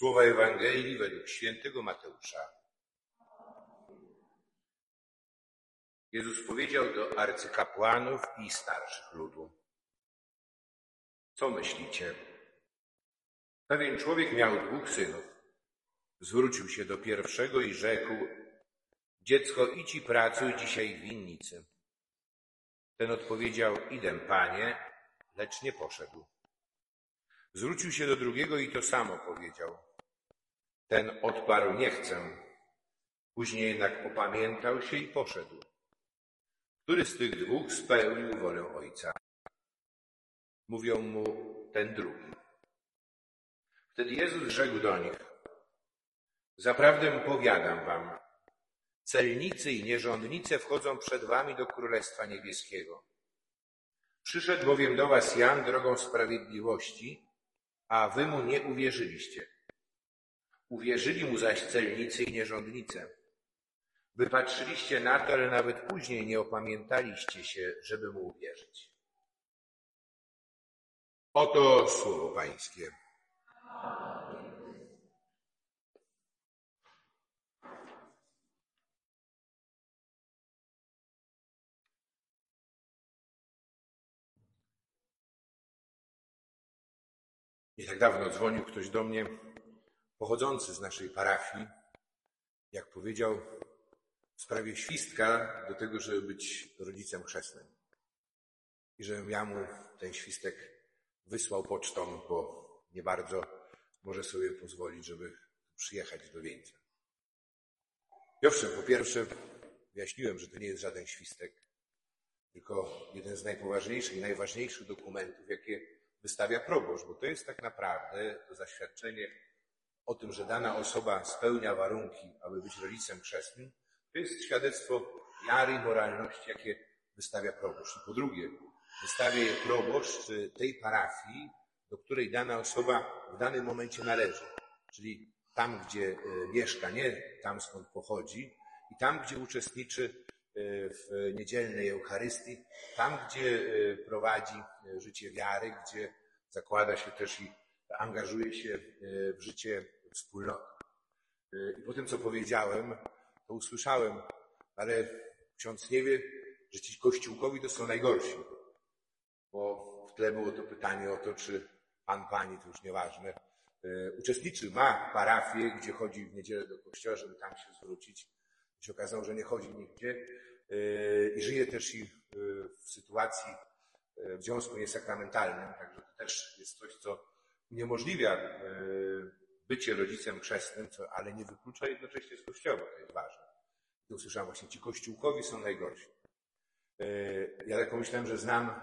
Słowa Ewangelii według świętego Mateusza. Jezus powiedział do arcykapłanów i starszych ludu. Co myślicie? Pewien człowiek miał dwóch synów. Zwrócił się do pierwszego i rzekł, dziecko idź i pracuj dzisiaj w winnicy. Ten odpowiedział, idę, panie, lecz nie poszedł. Zwrócił się do drugiego i to samo powiedział. Ten odparł, nie chcę. Później jednak opamiętał się i poszedł. Który z tych dwóch spełnił wolę ojca? Mówią mu ten drugi. Wtedy Jezus rzekł do nich, Zaprawdę powiadam wam, celnicy i nierządnice wchodzą przed wami do Królestwa Niebieskiego. Przyszedł bowiem do was Jan drogą sprawiedliwości, a wy mu nie uwierzyliście. Uwierzyli mu zaś celnicy i nierządnice. Wypatrzyliście na to, ale nawet później nie opamiętaliście się, żeby mu uwierzyć. Oto słowo Pańskie. Nie tak dawno dzwonił ktoś do mnie, pochodzący z naszej parafii, jak powiedział, w sprawie świstka do tego, żeby być rodzicem chrzestnym. I żebym ja mu ten świstek wysłał pocztą, bo nie bardzo może sobie pozwolić, żeby przyjechać do wieńca. I owszem, po pierwsze wyjaśniłem, że to nie jest żaden świstek, tylko jeden z najpoważniejszych i najważniejszych dokumentów, jakie wystawia proboszcz, bo to jest tak naprawdę to zaświadczenie o tym, że dana osoba spełnia warunki, aby być rodzicem chrzestnym, to jest świadectwo wiary i moralności, jakie wystawia proboszcz. I po drugie, wystawia je proboszcz tej parafii, do której dana osoba w danym momencie należy. Czyli tam, gdzie e, mieszka, nie tam skąd pochodzi, i tam, gdzie uczestniczy e, w niedzielnej Eucharystii, tam, gdzie e, prowadzi życie wiary, gdzie zakłada się też i angażuje się w życie wspólnoty. I po tym, co powiedziałem, to usłyszałem, ale ksiądz nie wie, że ci kościółkowi to są najgorsi. Bo w tle było to pytanie o to, czy pan, pani, to już nieważne, e, uczestniczy, ma parafię, gdzie chodzi w niedzielę do kościoła, żeby tam się zwrócić. I się okazało, że nie chodzi nigdzie e, i żyje też i e, w sytuacji w związku niesakramentalnym, także to też jest coś, co uniemożliwia bycie rodzicem chrzestnym, co, ale nie wyklucza jednocześnie z kościoła, to jest ważne. I usłyszałem właśnie, ci kościółkowi są najgorsi. Ja tak pomyślałem, że znam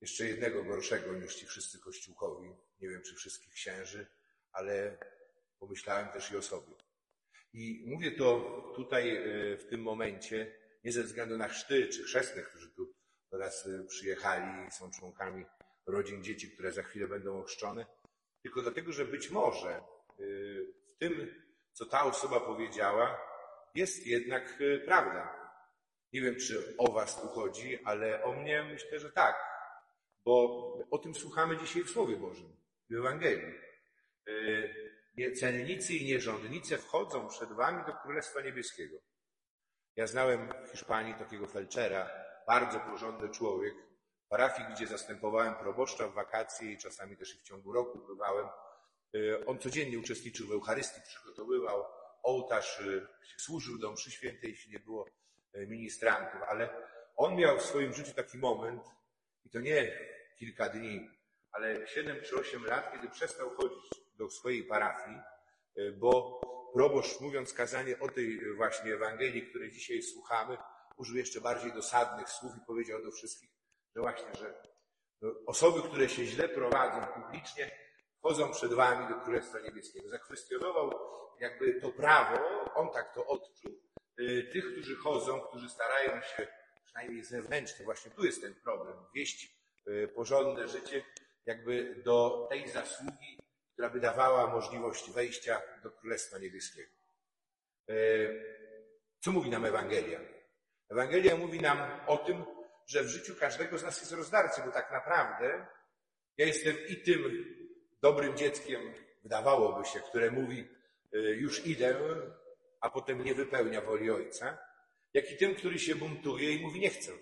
jeszcze jednego gorszego niż ci wszyscy kościółkowi. Nie wiem, czy wszystkich księży, ale pomyślałem też i o sobie. I mówię to tutaj e, w tym momencie nie ze względu na chrzty czy chrzestnych, którzy tu do nas e, przyjechali i są członkami rodzin dzieci, które za chwilę będą ochrzczone, tylko dlatego, że być może e, tym, co ta osoba powiedziała, jest jednak prawda. Nie wiem, czy o was tu chodzi, ale o mnie myślę, że tak. Bo o tym słuchamy dzisiaj w Słowie Bożym, w Ewangelii. E, celnicy i nierządnice wchodzą przed wami do Królestwa Niebieskiego. Ja znałem w Hiszpanii takiego felczera, bardzo porządny człowiek, parafii, gdzie zastępowałem proboszcza w wakacje i czasami też i w ciągu roku bywałem. E, on codziennie uczestniczył w Eucharystii, przygotowywał ołtarz, e, służył do mszy świętej, jeśli nie było ministrantów, ale on miał w swoim życiu taki moment, i to nie kilka dni, ale siedem czy osiem lat, kiedy przestał chodzić do swojej parafii, e, bo proboszcz, mówiąc kazanie o tej właśnie Ewangelii, której dzisiaj słuchamy, użył jeszcze bardziej dosadnych słów i powiedział do wszystkich, że właśnie, że osoby, które się źle prowadzą publicznie, wchodzą przed wami do Królestwa Niebieskiego. Zakwestionował jakby to prawo, on tak to odczuł, e, tych, którzy chodzą, którzy starają się przynajmniej zewnętrznie, właśnie tu jest ten problem, wieść y, porządne życie jakby do tej zasługi, która by dawała możliwość wejścia do Królestwa Niebieskiego. Y, co mówi nam Ewangelia? Ewangelia mówi nam o tym, że w życiu każdego z nas jest rozdarcy, bo tak naprawdę ja jestem i tym dobrym dzieckiem wydawałoby się, które mówi y, już idę, a potem nie wypełnia woli Ojca, jak i tym, który się buntuje i mówi nie chcę.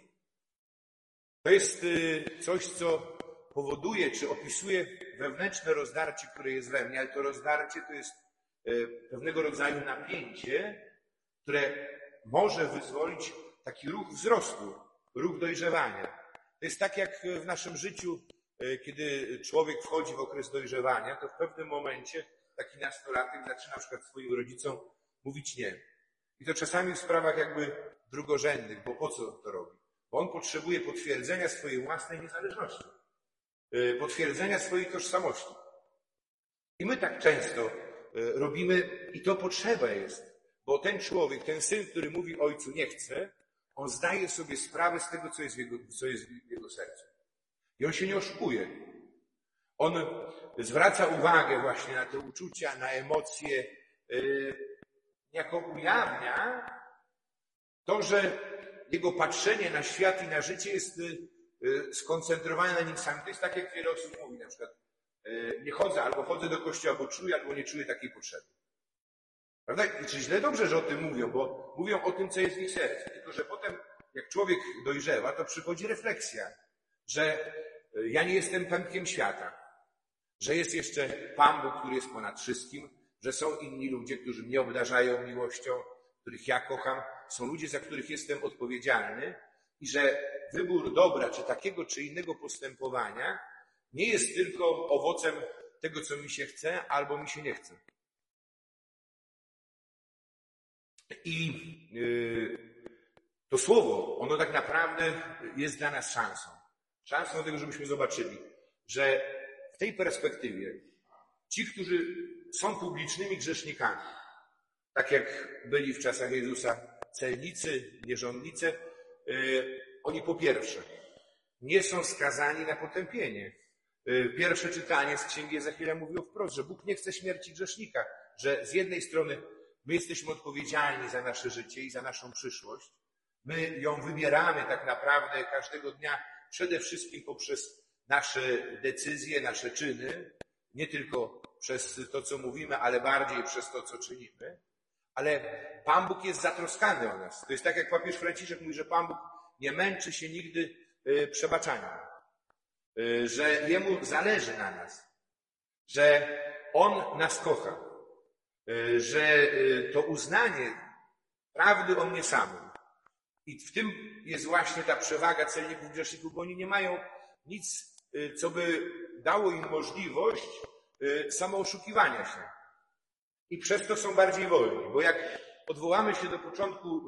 To jest y, coś, co powoduje, czy opisuje wewnętrzne rozdarcie, które jest we mnie, ale to rozdarcie to jest y, pewnego rodzaju napięcie, które może wyzwolić taki ruch wzrostu, ruch dojrzewania. To jest tak jak w naszym życiu, kiedy człowiek wchodzi w okres dojrzewania, to w pewnym momencie taki nastolatek zaczyna na przykład swoim rodzicom mówić nie. I to czasami w sprawach jakby drugorzędnych, bo po co to robi? Bo on potrzebuje potwierdzenia swojej własnej niezależności, e, potwierdzenia swojej tożsamości. I my tak często e, robimy, i to potrzeba jest, bo ten człowiek, ten syn, który mówi ojcu nie chce, on zdaje sobie sprawę z tego, co jest w jego, co jest w jego sercu. I on się nie oszukuje. On zwraca uwagę właśnie na te uczucia, na emocje, yy, jako ujawnia to, że jego patrzenie na świat i na życie jest yy, skoncentrowane na nim samym. To jest tak, jak wiele osób mówi, na przykład yy, nie chodzę, albo chodzę do kościoła, bo czuję, albo nie czuję takiej potrzeby. Prawda? I czy źle dobrze, że o tym mówią, bo mówią o tym, co jest w ich sercu. Tylko, że potem, jak człowiek dojrzewa, to przychodzi refleksja, że ja nie jestem pępkiem świata, że jest jeszcze Pan Bóg, który jest ponad wszystkim, że są inni ludzie, którzy mnie obdarzają miłością, których ja kocham, są ludzie, za których jestem odpowiedzialny i że wybór dobra, czy takiego, czy innego postępowania nie jest tylko owocem tego, co mi się chce, albo mi się nie chce. I y, to słowo, ono tak naprawdę jest dla nas szansą. Szansą tego, żebyśmy zobaczyli, że w tej perspektywie ci, którzy są publicznymi grzesznikami, tak jak byli w czasach Jezusa celnicy, nierządnicy, y, oni po pierwsze nie są skazani na potępienie. Y, pierwsze czytanie z Księgi Ezechiela mówiło wprost, że Bóg nie chce śmierci grzesznika, że z jednej strony My jesteśmy odpowiedzialni za nasze życie i za naszą przyszłość. My ją wybieramy tak naprawdę każdego dnia, przede wszystkim poprzez nasze decyzje, nasze czyny, nie tylko przez to, co mówimy, ale bardziej przez to, co czynimy. Ale Pan Bóg jest zatroskany o nas. To jest tak, jak papież Franciszek mówi, że Pan Bóg nie męczy się nigdy y, przebaczaniem, y, że Jemu zależy na nas, że On nas kocha. E, że to uznanie prawdy o mnie samym. I w tym jest właśnie ta przewaga celników grzeszników, bo oni nie mają nic, e, co by dało im możliwość samooszukiwania się. I przez to są bardziej wolni, bo jak odwołamy się do początku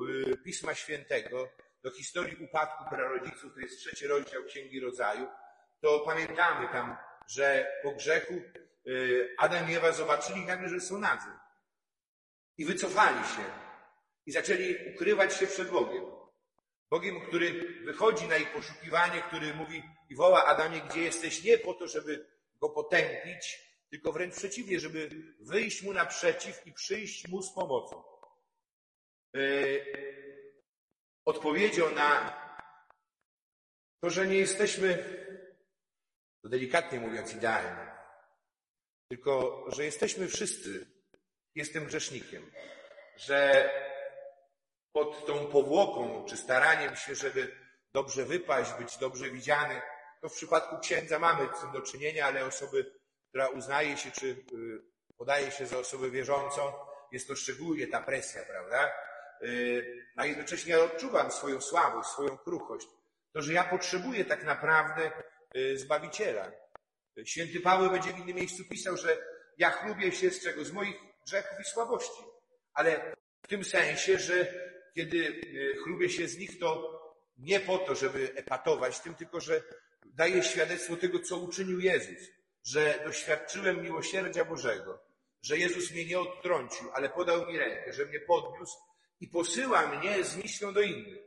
Pisma Świętego, do historii upadku prarodziców, to jest trzeci rozdział Księgi Rodzaju, to pamiętamy tam, że po grzechu Adam i Ewa zobaczyli nagle, że są nadzy. I wycofali się. I zaczęli ukrywać się przed Bogiem. Bogiem, który wychodzi na ich poszukiwanie, który mówi i woła Adamie, gdzie jesteś, nie po to, żeby go potępić, tylko wręcz przeciwnie, żeby wyjść mu naprzeciw i przyjść mu z pomocą. Yy, odpowiedzią na to, że nie jesteśmy, to delikatnie mówiąc, idealni, tylko że jesteśmy wszyscy jestem grzesznikiem, że pod tą powłoką czy staraniem się, żeby dobrze wypaść, być dobrze widziany, to w przypadku księdza mamy z tym do czynienia, ale osoby, która uznaje się czy y, podaje się za osobę wierzącą, jest to szczególnie ta presja, prawda? Y, a jednocześnie ja odczuwam swoją słabość, swoją kruchość. To, że ja potrzebuję tak naprawdę y, Zbawiciela. Święty Paweł będzie w innym miejscu pisał, że ja chlubię się z czego? Z moich grzechów i słabości. Ale w tym sensie, że kiedy e, chlubię się z nich, to nie po to, żeby epatować tym, tylko że daję świadectwo tego, co uczynił Jezus, że doświadczyłem miłosierdzia Bożego, że Jezus mnie nie odtrącił, ale podał mi rękę, że mnie podniósł i posyła mnie z misją do innych.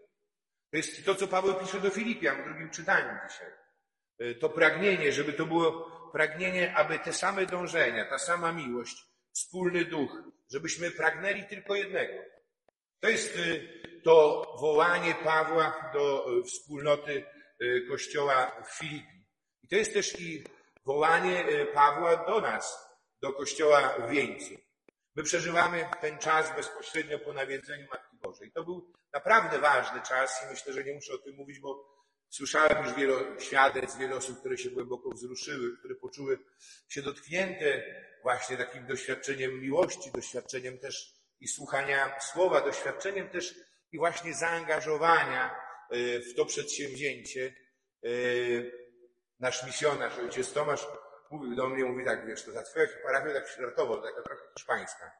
To jest to, co Paweł pisze do Filipian w drugim czytaniu dzisiaj. E, to pragnienie, żeby to było pragnienie, aby te same dążenia, ta sama miłość wspólny duch, żebyśmy pragnęli tylko jednego. To jest y, to wołanie Pawła do y, wspólnoty y, Kościoła w Filipi. I to jest też i wołanie Pawła do nas, do kościoła w Wieńcu. My przeżywamy ten czas bezpośrednio po nawiedzeniu Matki Bożej. To był naprawdę ważny czas i myślę, że nie muszę o tym mówić, bo słyszałem już wiele świadectw, wiele osób, które się głęboko wzruszyły, które poczuły się dotknięte właśnie takim doświadczeniem miłości, doświadczeniem też i słuchania słowa, doświadczeniem też i właśnie zaangażowania y, w to przedsięwzięcie. Y, nasz misjonarz, ojciec Tomasz, mówił do mnie, mówi tak, wiesz, to za twoja parafia tak środkowo, taka trochę hiszpańska.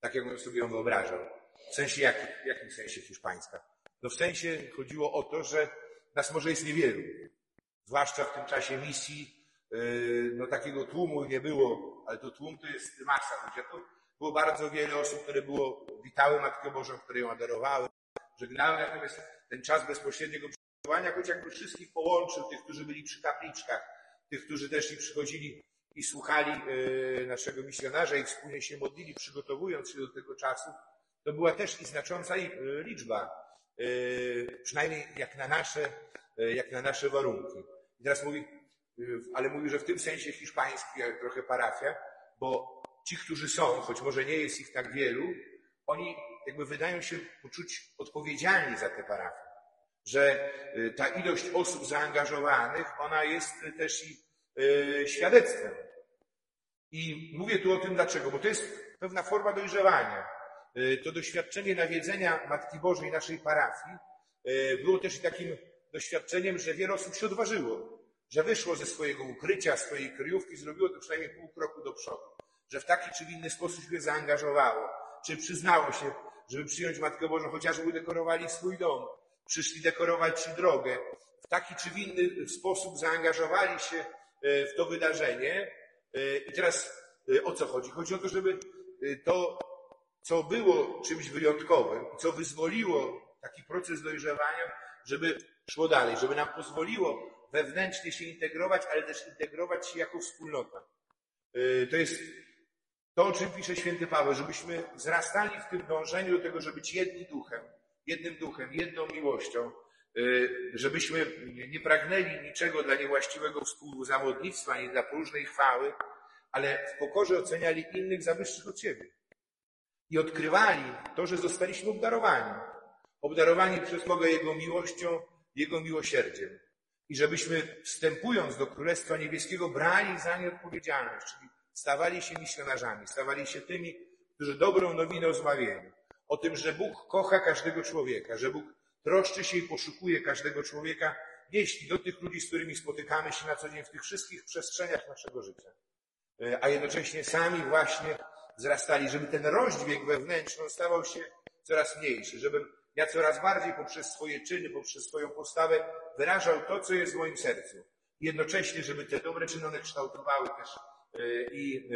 Tak jakbym sobie ją wyobrażał. W sensie, jak, w jakim sensie hiszpańska? No w sensie chodziło o to, że nas może jest niewielu. Zwłaszcza w tym czasie misji, yy, no takiego tłumu nie było, ale to tłum to jest masa ludzi. To było bardzo wiele osób, które było, witały Matkę Bożą, które ją adorowały, żegnały. Natomiast ten czas bezpośredniego przebywania, choć jakby wszystkich połączył, tych, którzy byli przy kapliczkach, tych, którzy też i przychodzili i słuchali yy, naszego misjonarza i wspólnie się modlili, przygotowując się do tego czasu, to była też i znacząca yy, liczba, yy, przynajmniej jak na nasze, jak na nasze warunki. I teraz mówi, ale mówi, że w tym sensie hiszpański, jak trochę parafia, bo ci, którzy są, choć może nie jest ich tak wielu, oni jakby wydają się poczuć odpowiedzialni za tę parafię. Że ta ilość osób zaangażowanych, ona jest też i świadectwem. I mówię tu o tym dlaczego, bo to jest pewna forma dojrzewania. To doświadczenie nawiedzenia Matki Bożej naszej parafii było też takim doświadczeniem, że wiele osób się odważyło, że wyszło ze swojego ukrycia, swojej kryjówki, zrobiło to przynajmniej pół kroku do przodu, że w taki czy inny sposób się zaangażowało, czy przyznało się, żeby przyjąć Matkę Bożą, chociażby dekorowali swój dom, przyszli dekorować Ci drogę, w taki czy inny sposób zaangażowali się w to wydarzenie. I teraz o co chodzi? Chodzi o to, żeby to, co było czymś wyjątkowym, co wyzwoliło taki proces dojrzewania, żeby szło dalej, żeby nam pozwoliło wewnętrznie się integrować, ale też integrować się jako wspólnota. To jest to, o czym pisze święty Paweł, żebyśmy wzrastali w tym dążeniu do tego, żeby być jednym duchem, jednym duchem, jedną miłością, żebyśmy nie pragnęli niczego dla niewłaściwego współzawodnictwa, ani dla próżnej chwały, ale w pokorze oceniali innych za wyższych od siebie. I odkrywali to, że zostaliśmy obdarowani. Obdarowani przez Boga Jego miłością, Jego miłosierdziem. I żebyśmy wstępując do Królestwa Niebieskiego brali za nie odpowiedzialność, czyli stawali się misjonarzami, stawali się tymi, którzy dobrą nowinę o zbawieniu, o tym, że Bóg kocha każdego człowieka, że Bóg troszczy się i poszukuje każdego człowieka, jeśli do tych ludzi, z którymi spotykamy się na co dzień w tych wszystkich przestrzeniach naszego życia. A jednocześnie sami właśnie wzrastali, żeby ten rozdźwięk wewnętrzny stawał się coraz mniejszy, żebym ja coraz bardziej poprzez swoje czyny, poprzez swoją postawę wyrażał to, co jest w moim sercu. Jednocześnie, żeby te dobre czyny one kształtowały też i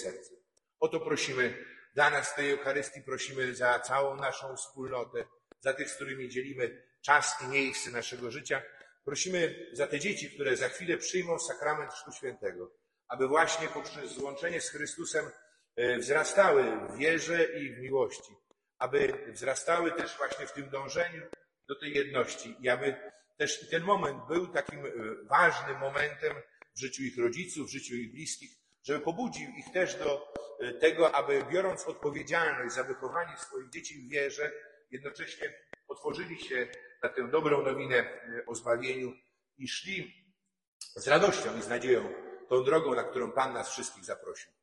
serce. O to prosimy dla nas tej Eucharystii, prosimy za całą naszą wspólnotę, za tych, z którymi dzielimy czas i miejsce naszego życia. Prosimy za te dzieci, które za chwilę przyjmą sakrament Chrztu Świętego, aby właśnie poprzez złączenie z Chrystusem wzrastały w wierze i w miłości, aby wzrastały też właśnie w tym dążeniu do tej jedności i aby też ten moment był takim ważnym momentem w życiu ich rodziców, w życiu ich bliskich, żeby pobudził ich też do tego, aby biorąc odpowiedzialność za wychowanie swoich dzieci w wierze, jednocześnie otworzyli się na tę dobrą nowinę o zbawieniu i szli z radością i z nadzieją tą drogą, na którą Pan nas wszystkich zaprosił.